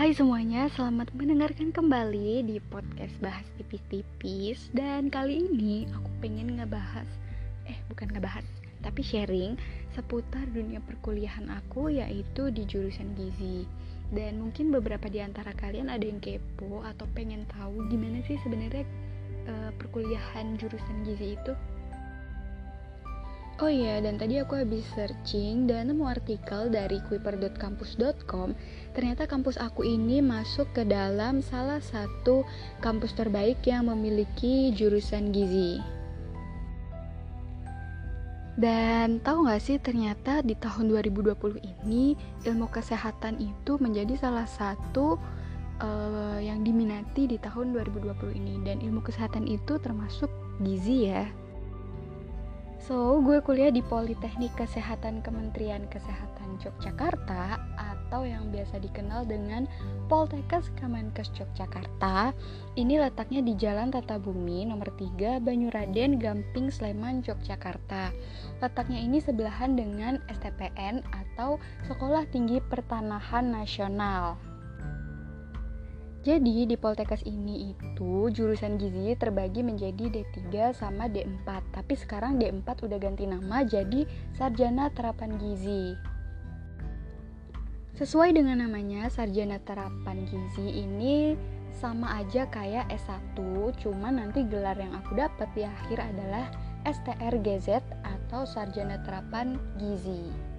Hai semuanya, selamat mendengarkan kembali di podcast Bahas Tipis-Tipis. Dan kali ini aku pengen ngebahas, eh bukan ngebahas, tapi sharing seputar dunia perkuliahan aku yaitu di jurusan gizi. Dan mungkin beberapa di antara kalian ada yang kepo atau pengen tahu gimana sih sebenarnya uh, perkuliahan jurusan gizi itu Oh iya, dan tadi aku habis searching dan nemu artikel dari kuiper.kampus.com. Ternyata kampus aku ini masuk ke dalam salah satu kampus terbaik yang memiliki jurusan gizi. Dan tahu gak sih ternyata di tahun 2020 ini ilmu kesehatan itu menjadi salah satu uh, yang diminati di tahun 2020 ini dan ilmu kesehatan itu termasuk gizi ya. So, gue kuliah di Politeknik Kesehatan Kementerian Kesehatan Yogyakarta atau yang biasa dikenal dengan Poltekkes Kemenkes Yogyakarta. Ini letaknya di Jalan Tata Bumi nomor 3 Banyuraden Gamping Sleman Yogyakarta. Letaknya ini sebelahan dengan STPN atau Sekolah Tinggi Pertanahan Nasional. Jadi di Poltekkes ini itu jurusan gizi terbagi menjadi D3 sama D4 Tapi sekarang D4 udah ganti nama jadi Sarjana Terapan Gizi. Sesuai dengan namanya, Sarjana Terapan Gizi ini sama aja kayak S1 Cuma nanti gelar yang aku dapat di akhir adalah STRGZ atau Sarjana Terapan Gizi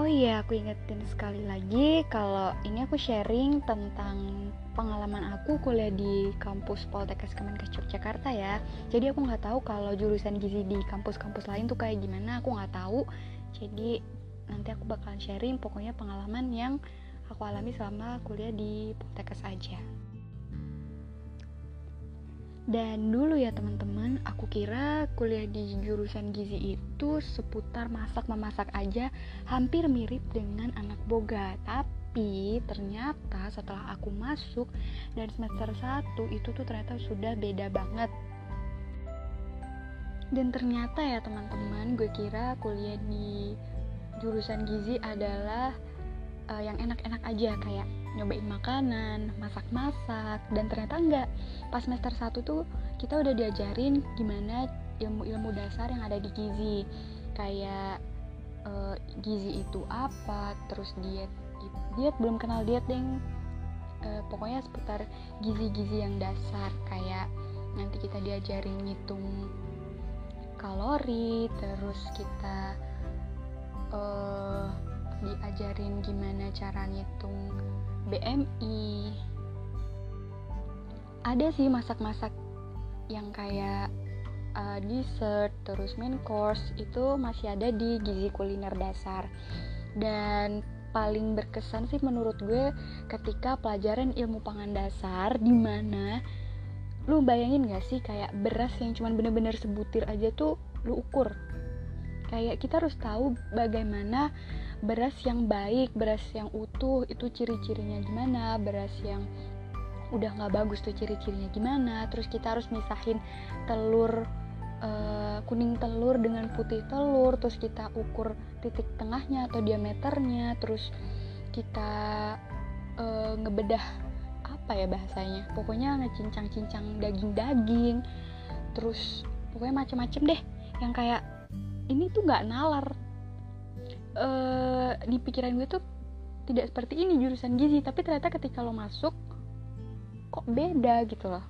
Oh iya, aku ingetin sekali lagi kalau ini aku sharing tentang pengalaman aku kuliah di kampus Poltekkes Kemenkes Yogyakarta ya. Jadi aku nggak tahu kalau jurusan gizi di kampus-kampus lain tuh kayak gimana, aku nggak tahu. Jadi nanti aku bakalan sharing pokoknya pengalaman yang aku alami selama kuliah di Poltekkes aja. Dan dulu ya teman-teman, aku kira kuliah di jurusan gizi itu seputar masak-memasak aja, hampir mirip dengan anak boga. Tapi ternyata setelah aku masuk dan semester 1 itu tuh ternyata sudah beda banget. Dan ternyata ya teman-teman, gue kira kuliah di jurusan gizi adalah uh, yang enak-enak aja kayak nyobain makanan, masak-masak, dan ternyata enggak. Pas semester 1 tuh kita udah diajarin gimana ilmu-ilmu dasar yang ada di gizi. Kayak uh, gizi itu apa, terus diet diet belum kenal diet deng. Uh, pokoknya seputar gizi-gizi yang dasar kayak nanti kita diajarin ngitung kalori, terus kita uh, diajarin gimana cara ngitung BMI ada sih masak-masak yang kayak uh, dessert terus main course itu masih ada di gizi kuliner dasar. Dan paling berkesan sih menurut gue ketika pelajaran ilmu pangan dasar di mana lu bayangin gak sih kayak beras yang cuman bener-bener sebutir aja tuh lu ukur. Kayak kita harus tahu bagaimana beras yang baik beras yang utuh itu ciri-cirinya gimana? Beras yang udah nggak bagus tuh ciri-cirinya gimana? Terus kita harus misahin telur uh, kuning telur dengan putih telur terus kita ukur titik tengahnya atau diameternya terus kita uh, ngebedah apa ya bahasanya? Pokoknya ngecincang-cincang daging-daging terus pokoknya macem-macem deh. Yang kayak ini tuh nggak nalar uh, di pikiran gue tuh tidak seperti ini jurusan gizi tapi ternyata ketika lo masuk kok beda gitu loh.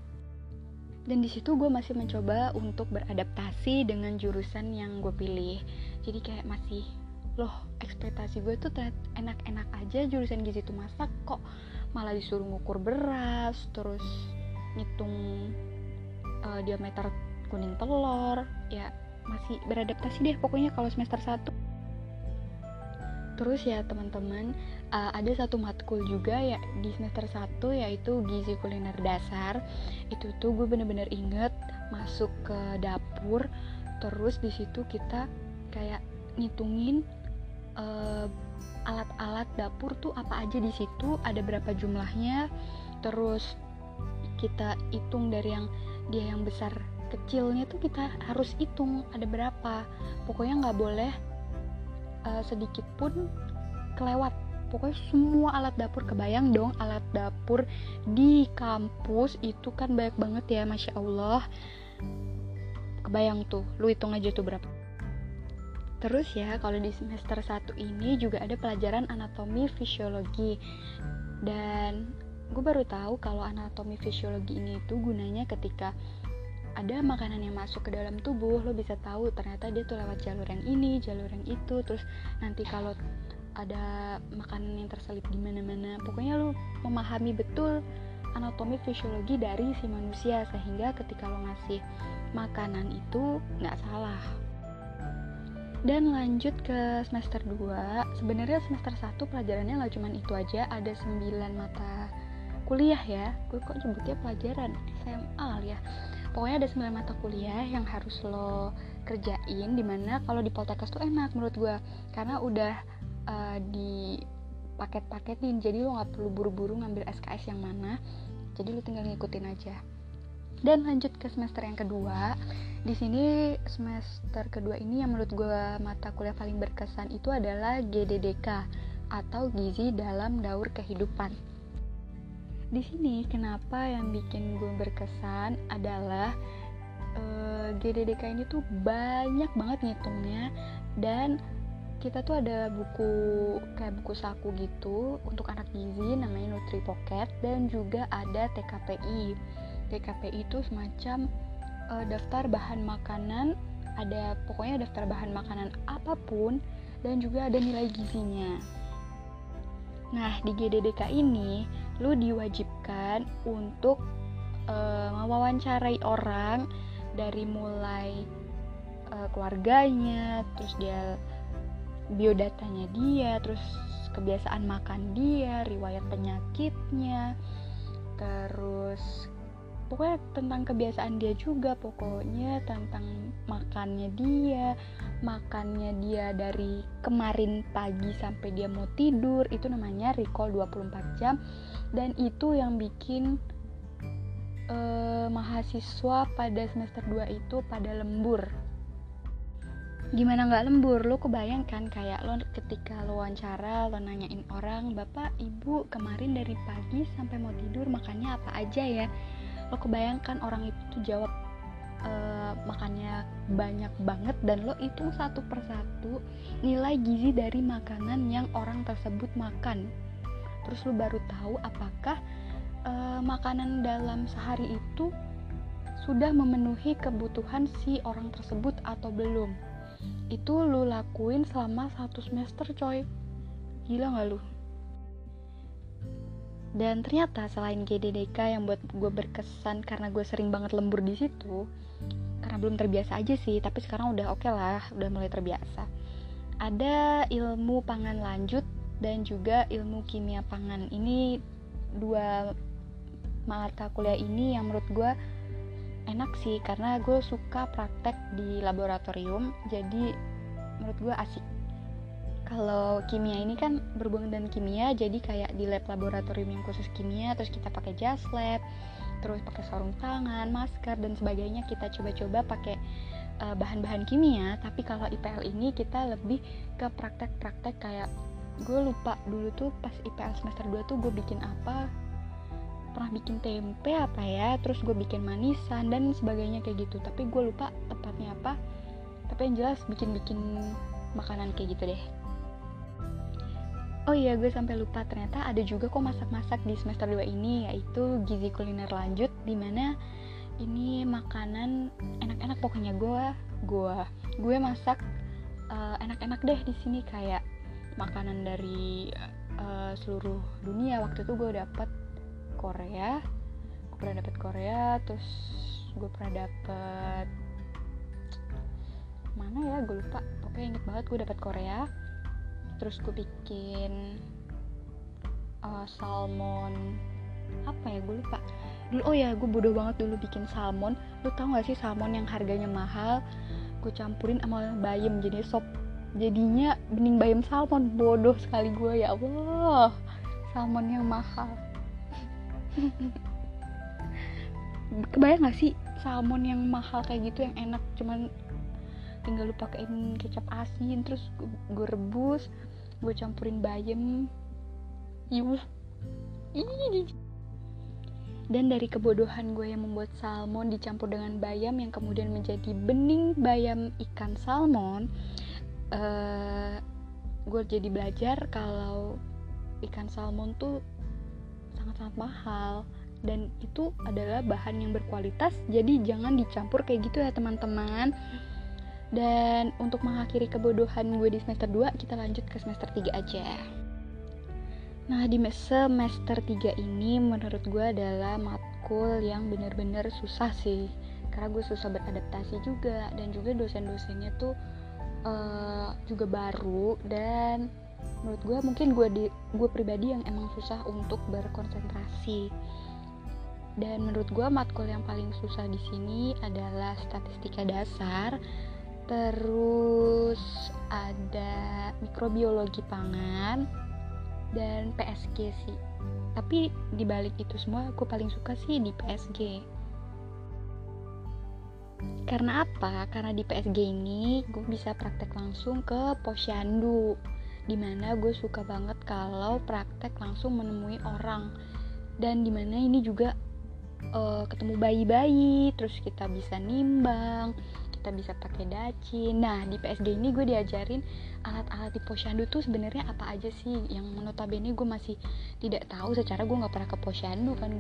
Dan di situ gue masih mencoba untuk beradaptasi dengan jurusan yang gue pilih. Jadi kayak masih loh ekspektasi gue tuh enak-enak aja jurusan gizi tuh masak kok malah disuruh ngukur beras terus ngitung uh, diameter kuning telur. Ya masih beradaptasi deh pokoknya kalau semester 1 terus ya teman-teman. Uh, ada satu matkul juga ya di semester 1 yaitu gizi kuliner dasar. Itu tuh gue bener-bener inget masuk ke dapur terus di situ kita kayak ngitungin uh, alat-alat dapur tuh apa aja di situ ada berapa jumlahnya. Terus kita hitung dari yang dia yang besar kecilnya tuh kita harus hitung ada berapa. Pokoknya nggak boleh uh, sedikit pun kelewat. Pokoknya semua alat dapur kebayang dong alat dapur di kampus itu kan banyak banget ya masya allah. Kebayang tuh lu hitung aja tuh berapa. Terus ya kalau di semester 1 ini juga ada pelajaran anatomi fisiologi. Dan gue baru tahu kalau anatomi fisiologi ini itu gunanya ketika ada makanan yang masuk ke dalam tubuh lo bisa tahu ternyata dia tuh lewat jalur yang ini jalur yang itu terus nanti kalau ada makanan yang terselip di mana-mana. Pokoknya lo memahami betul anatomi fisiologi dari si manusia sehingga ketika lo ngasih makanan itu nggak salah. Dan lanjut ke semester 2 sebenarnya semester 1 pelajarannya nggak cuma itu aja ada 9 mata kuliah ya. Gue kok nyebutnya pelajaran SMA ya pokoknya ada 9 mata kuliah yang harus lo kerjain di mana kalau di Poltekkes tuh enak menurut gue karena udah uh, di paket-paketin jadi lo nggak perlu buru-buru ngambil SKS yang mana. Jadi lo tinggal ngikutin aja. Dan lanjut ke semester yang kedua. Di sini semester kedua ini yang menurut gue mata kuliah paling berkesan itu adalah GDDK atau gizi dalam daur kehidupan di sini kenapa yang bikin gue berkesan adalah uh, eh, GDDK ini tuh banyak banget ngitungnya dan kita tuh ada buku kayak buku saku gitu untuk anak gizi namanya Nutri Pocket dan juga ada TKPI TKP itu semacam uh, daftar bahan makanan ada pokoknya daftar bahan makanan apa pun dan juga ada nilai gizinya. Nah di GDDK ini lu diwajibkan untuk uh, mewawancarai orang dari mulai uh, keluarganya terus dia biodatanya dia terus kebiasaan makan dia riwayat penyakitnya terus pokoknya tentang kebiasaan dia juga pokoknya tentang makannya dia makannya dia dari kemarin pagi sampai dia mau tidur itu namanya recall 24 jam dan itu yang bikin uh, mahasiswa pada semester 2 itu pada lembur. Gimana nggak lembur? Lo kebayangkan kayak lo ketika lo wawancara lo nanyain orang bapak ibu kemarin dari pagi sampai mau tidur makannya apa aja ya? Lo kebayangkan orang itu tuh jawab e, makannya banyak banget. Dan lo hitung satu persatu nilai gizi dari makanan yang orang tersebut makan terus lo baru tahu apakah e, makanan dalam sehari itu sudah memenuhi kebutuhan si orang tersebut atau belum. Itu lo lakuin selama satu semester coy. Gila gak lu? Dan ternyata selain GDDK yang buat gue berkesan karena gue sering banget lembur di situ karena belum terbiasa aja sih tapi sekarang udah oke okay lah udah mulai terbiasa. Ada ilmu pangan lanjut dan juga ilmu kimia pangan. Ini dua mata kuliah ini yang menurut gue enak sih karena gue suka praktek di laboratorium jadi menurut gue asik. Kalau kimia ini kan berhubungan dengan kimia jadi kayak di lab laboratorium yang khusus kimia terus kita pakai jas lab terus pakai sarung tangan masker dan sebagainya kita coba-coba pakai uh, bahan-bahan kimia. Tapi kalau IPL ini kita lebih ke praktek-praktek kayak gue lupa dulu tuh pas IPL semester 2 tuh gue bikin apa pernah bikin tempe apa ya terus gue bikin manisan dan sebagainya kayak gitu. Tapi gue lupa tepatnya apa tapi yang jelas bikin-bikin makanan kayak gitu deh. Oh iya, gue sampai lupa ternyata ada juga kok masak-masak di semester 2 ini yaitu gizi kuliner lanjut di mana ini makanan enak-enak. Pokoknya gue gue gue masak uh, enak-enak deh di sini kayak makanan dari uh, seluruh dunia. Waktu itu gue dapet Korea gue pernah dapet Korea terus gue pernah dapet mana ya gue lupa. Pokoknya inget banget gue dapet Korea. Terus gue bikin uh, salmon apa ya gue lupa. Dulu oh ya gue bodoh banget dulu bikin salmon. Lu tau gak sih salmon yang harganya mahal? Gue campurin sama bayam jadi sop jadinya bening bayam salmon. Bodoh sekali gue ya Allah. Salmon yang mahal. Kebayang gak sih salmon yang mahal kayak gitu yang enak? Cuman tinggal lu pakein kecap asin terus gue rebus gue campurin bayam. Ini dan dari kebodohan gue yang membuat salmon dicampur dengan bayam yang kemudian menjadi bening bayam ikan salmon uh, gue jadi belajar kalau ikan salmon tuh sangat-sangat mahal. Dan itu adalah bahan yang berkualitas jadi jangan dicampur kayak gitu ya teman-teman. Dan untuk mengakhiri kebodohan gue di semester 2 kita lanjut ke semester 3 aja. Nah di semester 3 ini menurut gue adalah matkul yang bener-bener susah sih. Karena gue susah beradaptasi juga dan juga dosen-dosennya tuh uh, juga baru dan menurut gue mungkin gue di gue pribadi yang emang susah untuk berkonsentrasi. Dan menurut gue matkul yang paling susah di sini adalah statistika dasar terus ada mikrobiologi pangan dan PSG sih. Tapi dibalik itu semua aku paling suka sih di PSG karena apa? Karena di PSG ini gue bisa praktek langsung ke posyandu di mana gue suka banget kalau praktek langsung menemui orang. Dan di mana ini juga uh, ketemu bayi-bayi terus kita bisa nimbang kita bisa pakai daci nah di PSG ini gue diajarin alat-alat di posyandu tuh sebenarnya apa aja sih? Yang notabene gue masih tidak tahu secara gue nggak pernah ke posyandu kan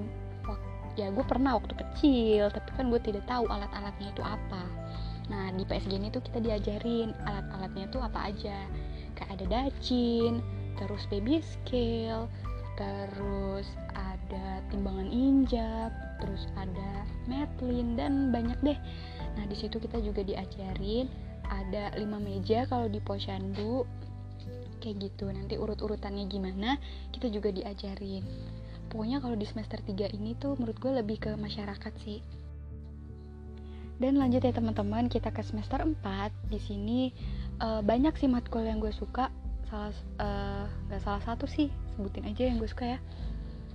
ya gue pernah waktu kecil tapi kan gue tidak tahu alat-alatnya itu apa. Nah di PSG ini tuh kita diajarin alat-alatnya tuh apa aja. Kayak ada dacin terus baby scale terus ada timbangan injak terus ada metlin dan banyak deh. Nah di situ kita juga diajarin ada lima meja kalau di posyandu. Kayak gitu nanti urut-urutannya gimana kita juga diajarin pokoknya kalau di semester 3 ini tuh menurut gue lebih ke masyarakat sih. Dan lanjut ya teman-teman kita ke semester 4 di sini uh, banyak sih matkul yang gue suka. Salah uh, salah satu sih sebutin aja yang gue suka ya.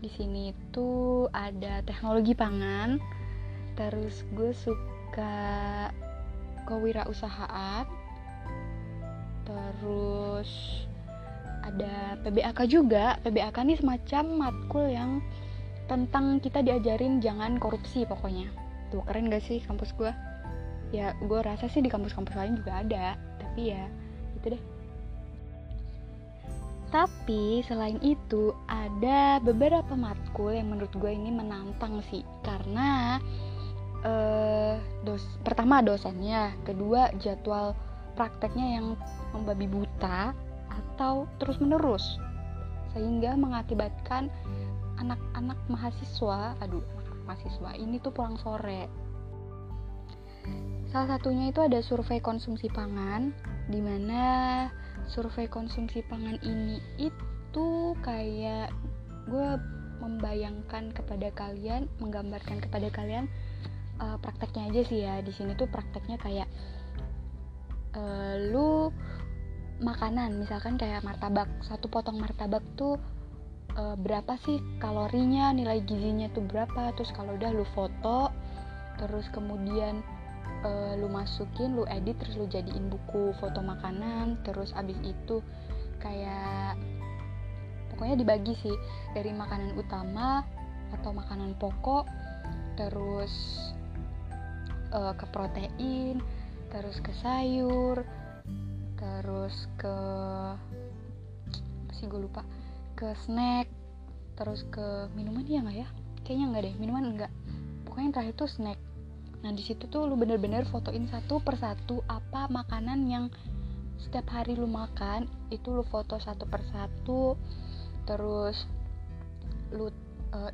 Di sini tuh ada teknologi pangan. Terus gue suka kewirausahaan. Terus ada PBAK juga. PBAK ini semacam matkul yang tentang kita diajarin jangan korupsi pokoknya. Tuh keren gak sih kampus gue ya gue rasa sih di kampus-kampus lain juga ada tapi ya itu deh. Tapi selain itu ada beberapa matkul yang menurut gue ini menantang sih. Karena uh, dos pertama dosennya kedua jadwal prakteknya yang membabi buta atau terus menerus sehingga mengakibatkan anak-anak mahasiswa aduh anak mahasiswa ini tuh pulang sore Salah satunya itu ada survei konsumsi pangan, di mana survei konsumsi pangan ini itu kayak gue membayangkan kepada kalian, menggambarkan kepada kalian uh, prakteknya aja sih ya. Di sini tuh prakteknya kayak uh, lu makanan, misalkan kayak martabak, satu potong martabak tuh uh, berapa sih kalorinya, nilai gizinya tuh berapa, terus kalau udah lu foto, terus kemudian uh, lu masukin lu edit terus lu jadiin buku foto makanan terus abis itu kayak pokoknya dibagi sih dari makanan utama atau makanan pokok terus uh, ke protein terus ke sayur terus ke apa sih gue lupa. Ke snack terus ke minuman ya nggak ya? Kayaknya nggak deh minuman enggak pokoknya yang terakhir tuh snack. Nah di situ tuh lu bener-bener fotoin satu persatu apa makanan yang setiap hari lu makan itu lu foto satu persatu terus lu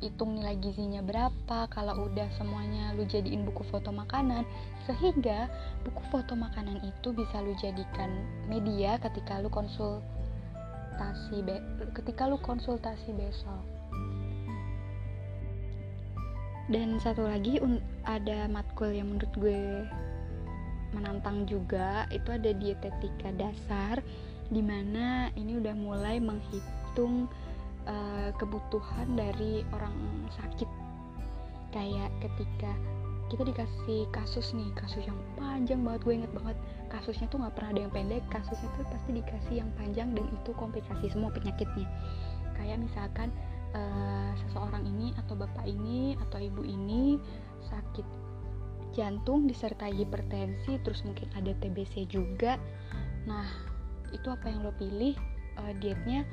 hitung nilai gizinya berapa kalau udah semuanya lu jadiin buku foto makanan sehingga buku foto makanan itu bisa lu jadikan media ketika lu konsultasi ketika lu konsultasi besok. Dan satu lagi ada matkul yang menurut gue menantang juga itu ada dietetika dasar di mana ini udah mulai menghitung uh, kebutuhan dari orang sakit. Kayak ketika kita dikasih kasus nih kasus yang panjang banget gue inget banget kasusnya tuh nggak pernah ada yang pendek kasusnya tuh pasti dikasih yang panjang dan itu komplikasi semua penyakitnya. Kayak misalkan uh, seseorang ini atau bapak ini atau ibu ini sakit jantung disertai hipertensi terus mungkin ada TBC juga. Nah itu apa yang lo pilih? Uh, dietnya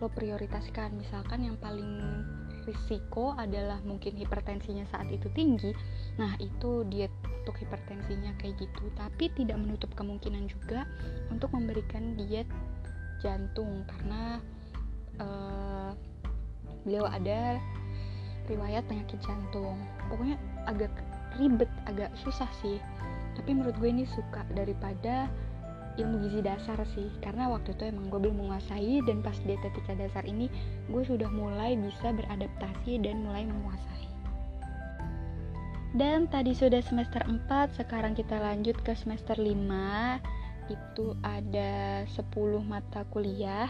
lo prioritaskan. Misalkan yang paling risiko adalah mungkin hipertensinya saat itu tinggi. Nah itu diet untuk hipertensinya kayak gitu. Tapi tidak menutup kemungkinan juga untuk memberikan diet jantung. Karena uh, beliau ada riwayat penyakit jantung. Pokoknya agak ribet agak susah sih. Tapi menurut gue ini suka daripada ilmu gizi dasar sih. Karena waktu itu emang gue belum menguasai dan pas dietetika dasar ini gue sudah mulai bisa beradaptasi dan mulai menguasai. Dan tadi sudah semester 4 sekarang kita lanjut ke semester 5 itu ada 10 mata kuliah.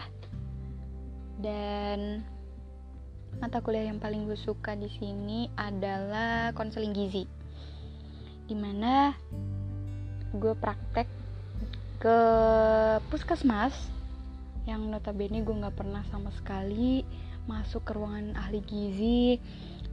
Dan mata kuliah yang paling gue suka di sini adalah konseling gizi. Di mana gue praktek ke puskesmas yang notabene gue nggak pernah sama sekali masuk ke ruangan ahli gizi.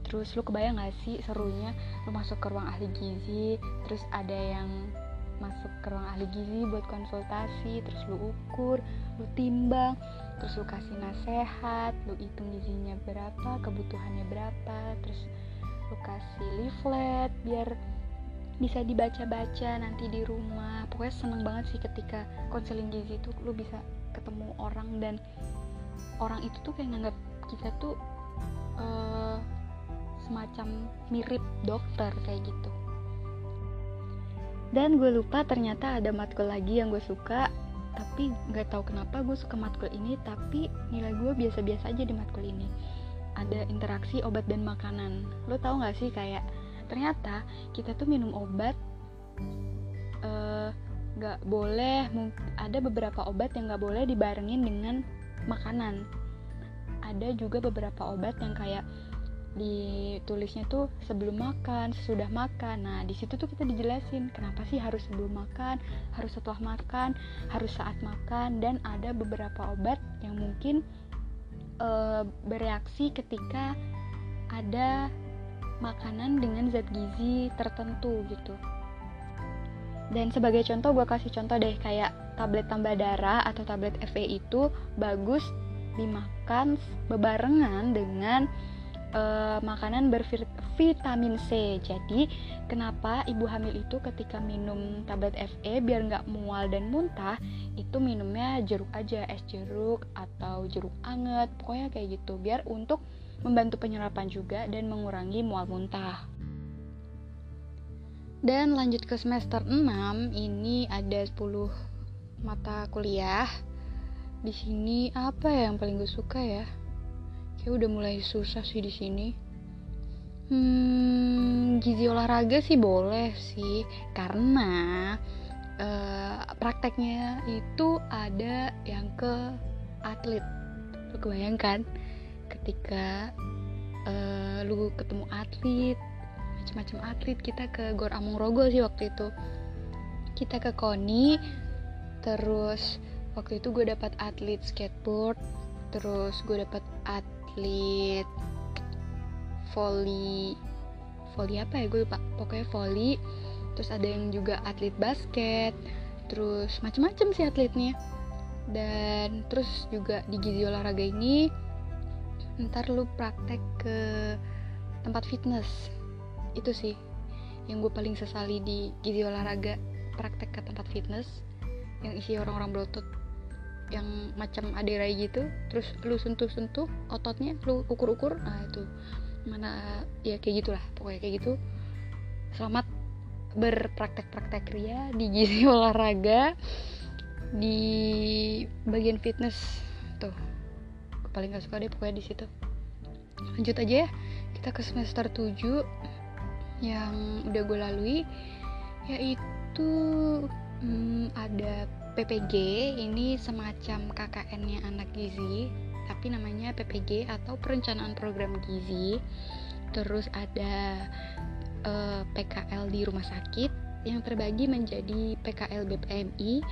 Terus lu kebayang gak sih serunya lu masuk ke ruang ahli gizi terus ada yang masuk ke ruang ahli gizi buat konsultasi terus lu ukur lu timbang terus lu kasih nasehat lu hitung gizinya berapa kebutuhannya berapa terus lu kasih leaflet biar bisa dibaca-baca nanti di rumah. Pokoknya seneng banget sih ketika konseling gizi itu lu bisa ketemu orang dan orang itu tuh kayak nganggap kita tuh uh, semacam mirip dokter kayak gitu. Dan gue lupa ternyata ada matkul lagi yang gue suka tapi nggak tahu kenapa gue suka matkul ini tapi nilai gue biasa-biasa aja di matkul ini. Ada interaksi obat dan makanan. Lo tau nggak sih kayak ternyata kita tuh minum obat eh, nggak uh, boleh ada beberapa obat yang nggak boleh dibarengin dengan makanan ada juga beberapa obat yang kayak ditulisnya tuh sebelum makan, sudah makan. Nah, di situ tuh kita dijelasin kenapa sih harus sebelum makan, harus setelah makan, harus saat makan dan ada beberapa obat yang mungkin uh, bereaksi ketika ada makanan dengan zat gizi tertentu gitu dan sebagai contoh gue kasih contoh deh kayak tablet tambah darah atau tablet FE itu bagus dimakan bebarengan dengan uh, makanan bervitamin C. Jadi kenapa ibu hamil itu ketika minum tablet FE biar nggak mual dan muntah itu minumnya jeruk aja es jeruk atau jeruk anget pokoknya kayak gitu biar untuk membantu penyerapan juga dan mengurangi mual muntah. Dan lanjut ke semester 6, ini ada 10 mata kuliah. Di sini apa ya yang paling gue suka ya? Kayak udah mulai susah sih di sini. Hmm, gizi olahraga sih boleh sih, karena uh, prakteknya itu ada yang ke atlet. Kebayangkan? Ketika uh, lu ketemu atlet macam-macam atlet kita ke Gor Amung Rogo sih waktu itu. Kita ke Koni terus waktu itu gue dapat atlet skateboard terus gue dapat atlet volley volley apa ya gue lupa. Pokoknya volley terus ada yang juga atlet basket terus macam-macam sih atletnya. Dan terus juga di gizi olahraga ini ntar lu praktek ke tempat fitness. Itu sih yang gue paling sesali di gizi olahraga. Praktek ke tempat fitness yang isi orang-orang berotot yang macam aderai gitu. Terus lu sentuh-sentuh ototnya lu ukur-ukur nah itu. Mana ya kayak gitulah pokoknya kayak gitu. Selamat berpraktek-praktek ria di gizi olahraga di bagian fitness. Tuh paling gak suka deh pokoknya di situ. Lanjut aja ya. Kita ke semester 7 yang udah gue lalui yaitu hmm, ada PPG ini semacam KKN-nya anak gizi tapi namanya PPG atau perencanaan program gizi. Terus ada eh, PKL di rumah sakit yang terbagi menjadi PKL BPMI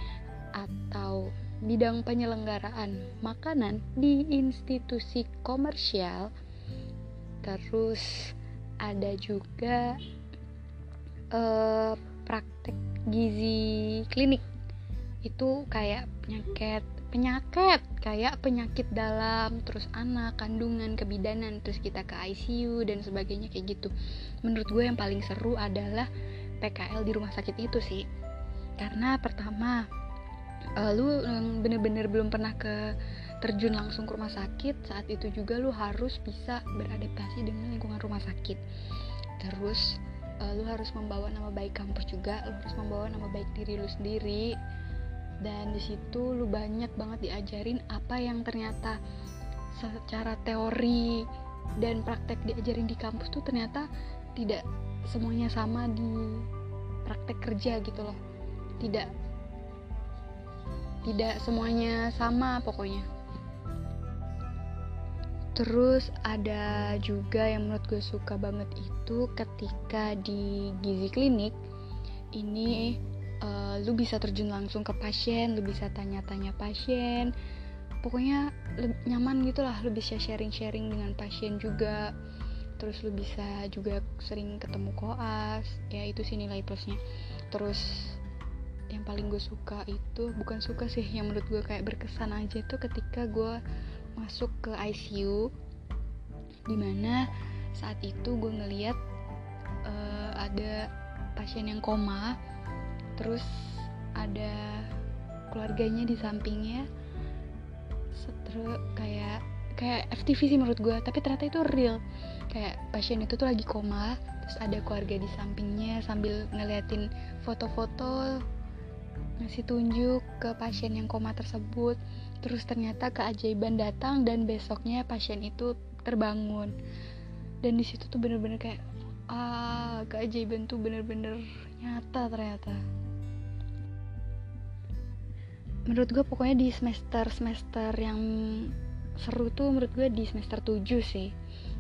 atau bidang penyelenggaraan makanan di institusi komersial. Terus ada juga uh, praktek gizi klinik. Itu kayak penyakit penyakit kayak penyakit dalam terus anak kandungan kebidanan terus kita ke ICU dan sebagainya kayak gitu. Menurut gue yang paling seru adalah PKL di rumah sakit itu sih. Karena pertama uh, lu bener-bener belum pernah ke terjun langsung ke rumah sakit saat itu juga lu harus bisa beradaptasi dengan lingkungan rumah sakit. Terus uh, lu harus membawa nama baik kampus juga lu harus membawa nama baik diri lu sendiri. Dan di situ lu banyak banget diajarin apa yang ternyata secara teori dan praktek diajarin di kampus tuh ternyata tidak semuanya sama di praktek kerja gitu loh. Tidak tidak semuanya sama pokoknya. Terus ada juga yang menurut gue suka banget itu ketika di gizi klinik ini uh, lu bisa terjun langsung ke pasien lu bisa tanya-tanya pasien pokoknya nyaman gitu lah lu bisa sharing-sharing dengan pasien juga. Terus lu bisa juga sering ketemu koas ya itu sih nilai plusnya. Terus yang paling gue suka itu bukan suka sih yang menurut gue kayak berkesan aja tuh ketika gue masuk ke ICU di mana saat itu gue ngeliat uh, ada pasien yang koma terus ada keluarganya di sampingnya seteru kayak kayak FTV sih menurut gue tapi ternyata itu real. Kayak pasien itu tuh lagi koma terus ada keluarga di sampingnya sambil ngeliatin foto-foto ngasih tunjuk ke pasien yang koma tersebut. Terus ternyata keajaiban datang dan besoknya pasien itu terbangun. Dan di situ tuh bener-bener kayak ah keajaiban tuh bener-bener nyata ternyata. Menurut gue pokoknya di semester semester yang seru tuh menurut gue di semester 7 sih.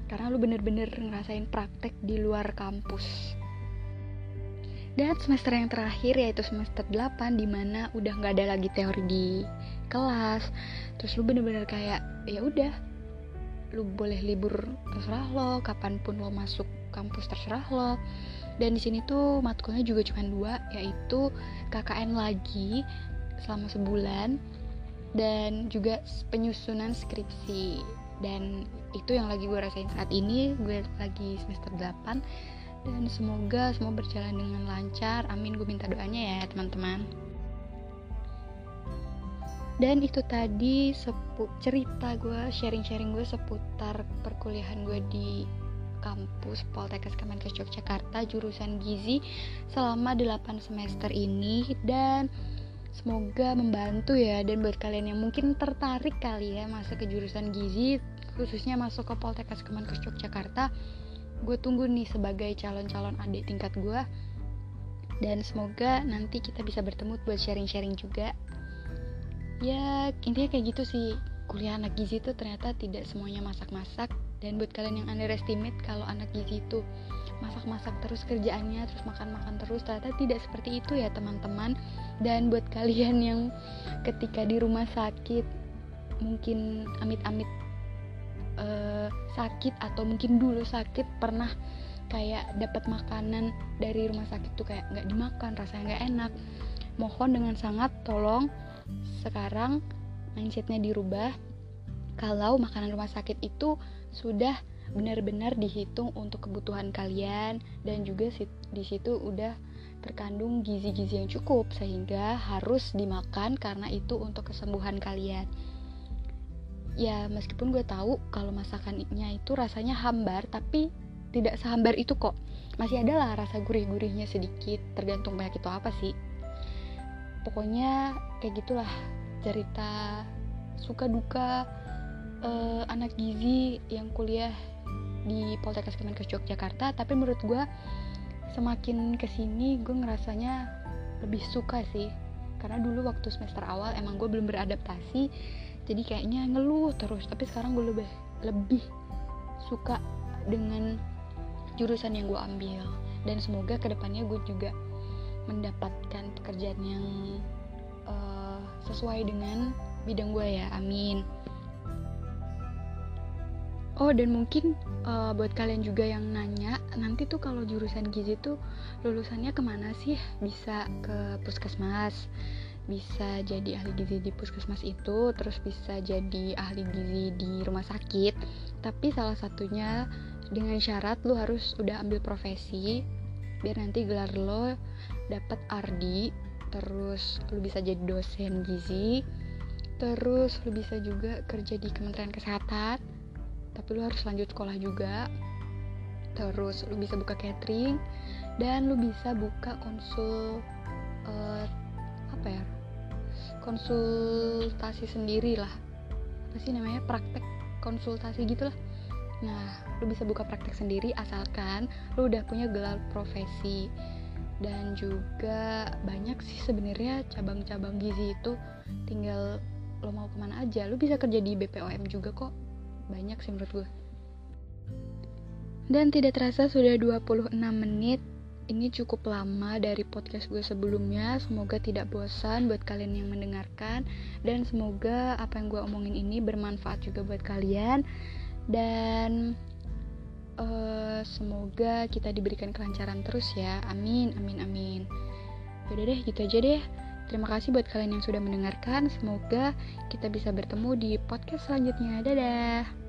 Karena lu bener-bener ngerasain praktek di luar kampus dan semester yang terakhir yaitu semester 8 di mana udah nggak ada lagi teori di kelas. Terus lu bener-bener kayak ya udah lu boleh libur terserah lo kapan pun lo masuk kampus terserah lo. Dan di sini tuh matkulnya juga cuma dua yaitu KKN lagi selama sebulan dan juga penyusunan skripsi. Dan itu yang lagi gue rasain saat ini gue lagi semester 8 dan semoga semua berjalan dengan lancar. Amin gue minta doanya ya teman-teman. Dan itu tadi cerita gue sharing-sharing gue seputar perkuliahan gue di kampus Poltekkes Kemenkes Yogyakarta jurusan gizi selama 8 semester ini. Dan semoga membantu ya. Dan buat kalian yang mungkin tertarik kali ya masuk ke jurusan gizi khususnya masuk ke Poltekkes Kemenkes Yogyakarta gue tunggu nih sebagai calon-calon adik tingkat gue dan semoga nanti kita bisa bertemu buat sharing-sharing juga. Ya intinya kayak gitu sih. Kuliah anak gizi itu ternyata tidak semuanya masak-masak. Dan buat kalian yang underestimate kalau anak gizi itu masak-masak terus kerjaannya terus makan-makan terus ternyata tidak seperti itu ya teman-teman. Dan buat kalian yang ketika di rumah sakit mungkin amit-amit uh, sakit atau mungkin dulu sakit pernah kayak dapat makanan dari rumah sakit tuh kayak nggak dimakan rasanya nggak enak mohon dengan sangat tolong sekarang mindsetnya dirubah kalau makanan rumah sakit itu sudah benar-benar dihitung untuk kebutuhan kalian dan juga di situ udah terkandung gizi-gizi yang cukup sehingga harus dimakan karena itu untuk kesembuhan kalian. Ya meskipun gue tahu kalau masakannya itu rasanya hambar tapi tidak sehambar itu kok. Masih ada lah rasa gurih-gurihnya sedikit tergantung banyak itu apa sih. Pokoknya kayak gitulah cerita suka duka uh, anak gizi yang kuliah di Poltekkes Kemenkes Yogyakarta tapi menurut gue semakin ke sini gue ngerasanya lebih suka sih karena dulu waktu semester awal emang gue belum beradaptasi jadi kayaknya ngeluh terus tapi sekarang gue lebih lebih suka dengan jurusan yang gue ambil. Dan semoga ke depannya gue juga mendapatkan pekerjaan yang uh, sesuai dengan bidang gue ya amin. Oh dan mungkin uh, buat kalian juga yang nanya nanti tuh kalau jurusan gizi tuh lulusannya ke mana sih? Bisa ke puskesmas, bisa jadi ahli gizi di puskesmas itu, terus bisa jadi ahli gizi di rumah sakit. Tapi salah satunya dengan syarat lu harus udah ambil profesi biar nanti gelar lo dapat ardi terus lu bisa jadi dosen gizi terus lu bisa juga kerja di Kementerian Kesehatan tapi lu harus lanjut sekolah juga terus lu bisa buka catering dan lu bisa buka konsul uh, apa ya konsultasi sendiri lah. Apa sih namanya? Praktek konsultasi gitu lah nah lu bisa buka praktek sendiri asalkan lu udah punya gelar profesi. Dan juga banyak sih sebenarnya cabang-cabang gizi itu. Tinggal lo mau ke mana aja lo bisa kerja di BPOM juga kok. Banyak sih menurut gue dan tidak terasa sudah 26 menit ini cukup lama dari podcast gue sebelumnya. Semoga tidak bosan buat kalian yang mendengarkan. Dan semoga apa yang gue omongin ini bermanfaat juga buat kalian. Dan uh, semoga kita diberikan kelancaran terus ya. Amin amin amin. Yaudah deh gitu aja deh. Terima kasih buat kalian yang sudah mendengarkan. Semoga kita bisa bertemu di podcast selanjutnya. Dadah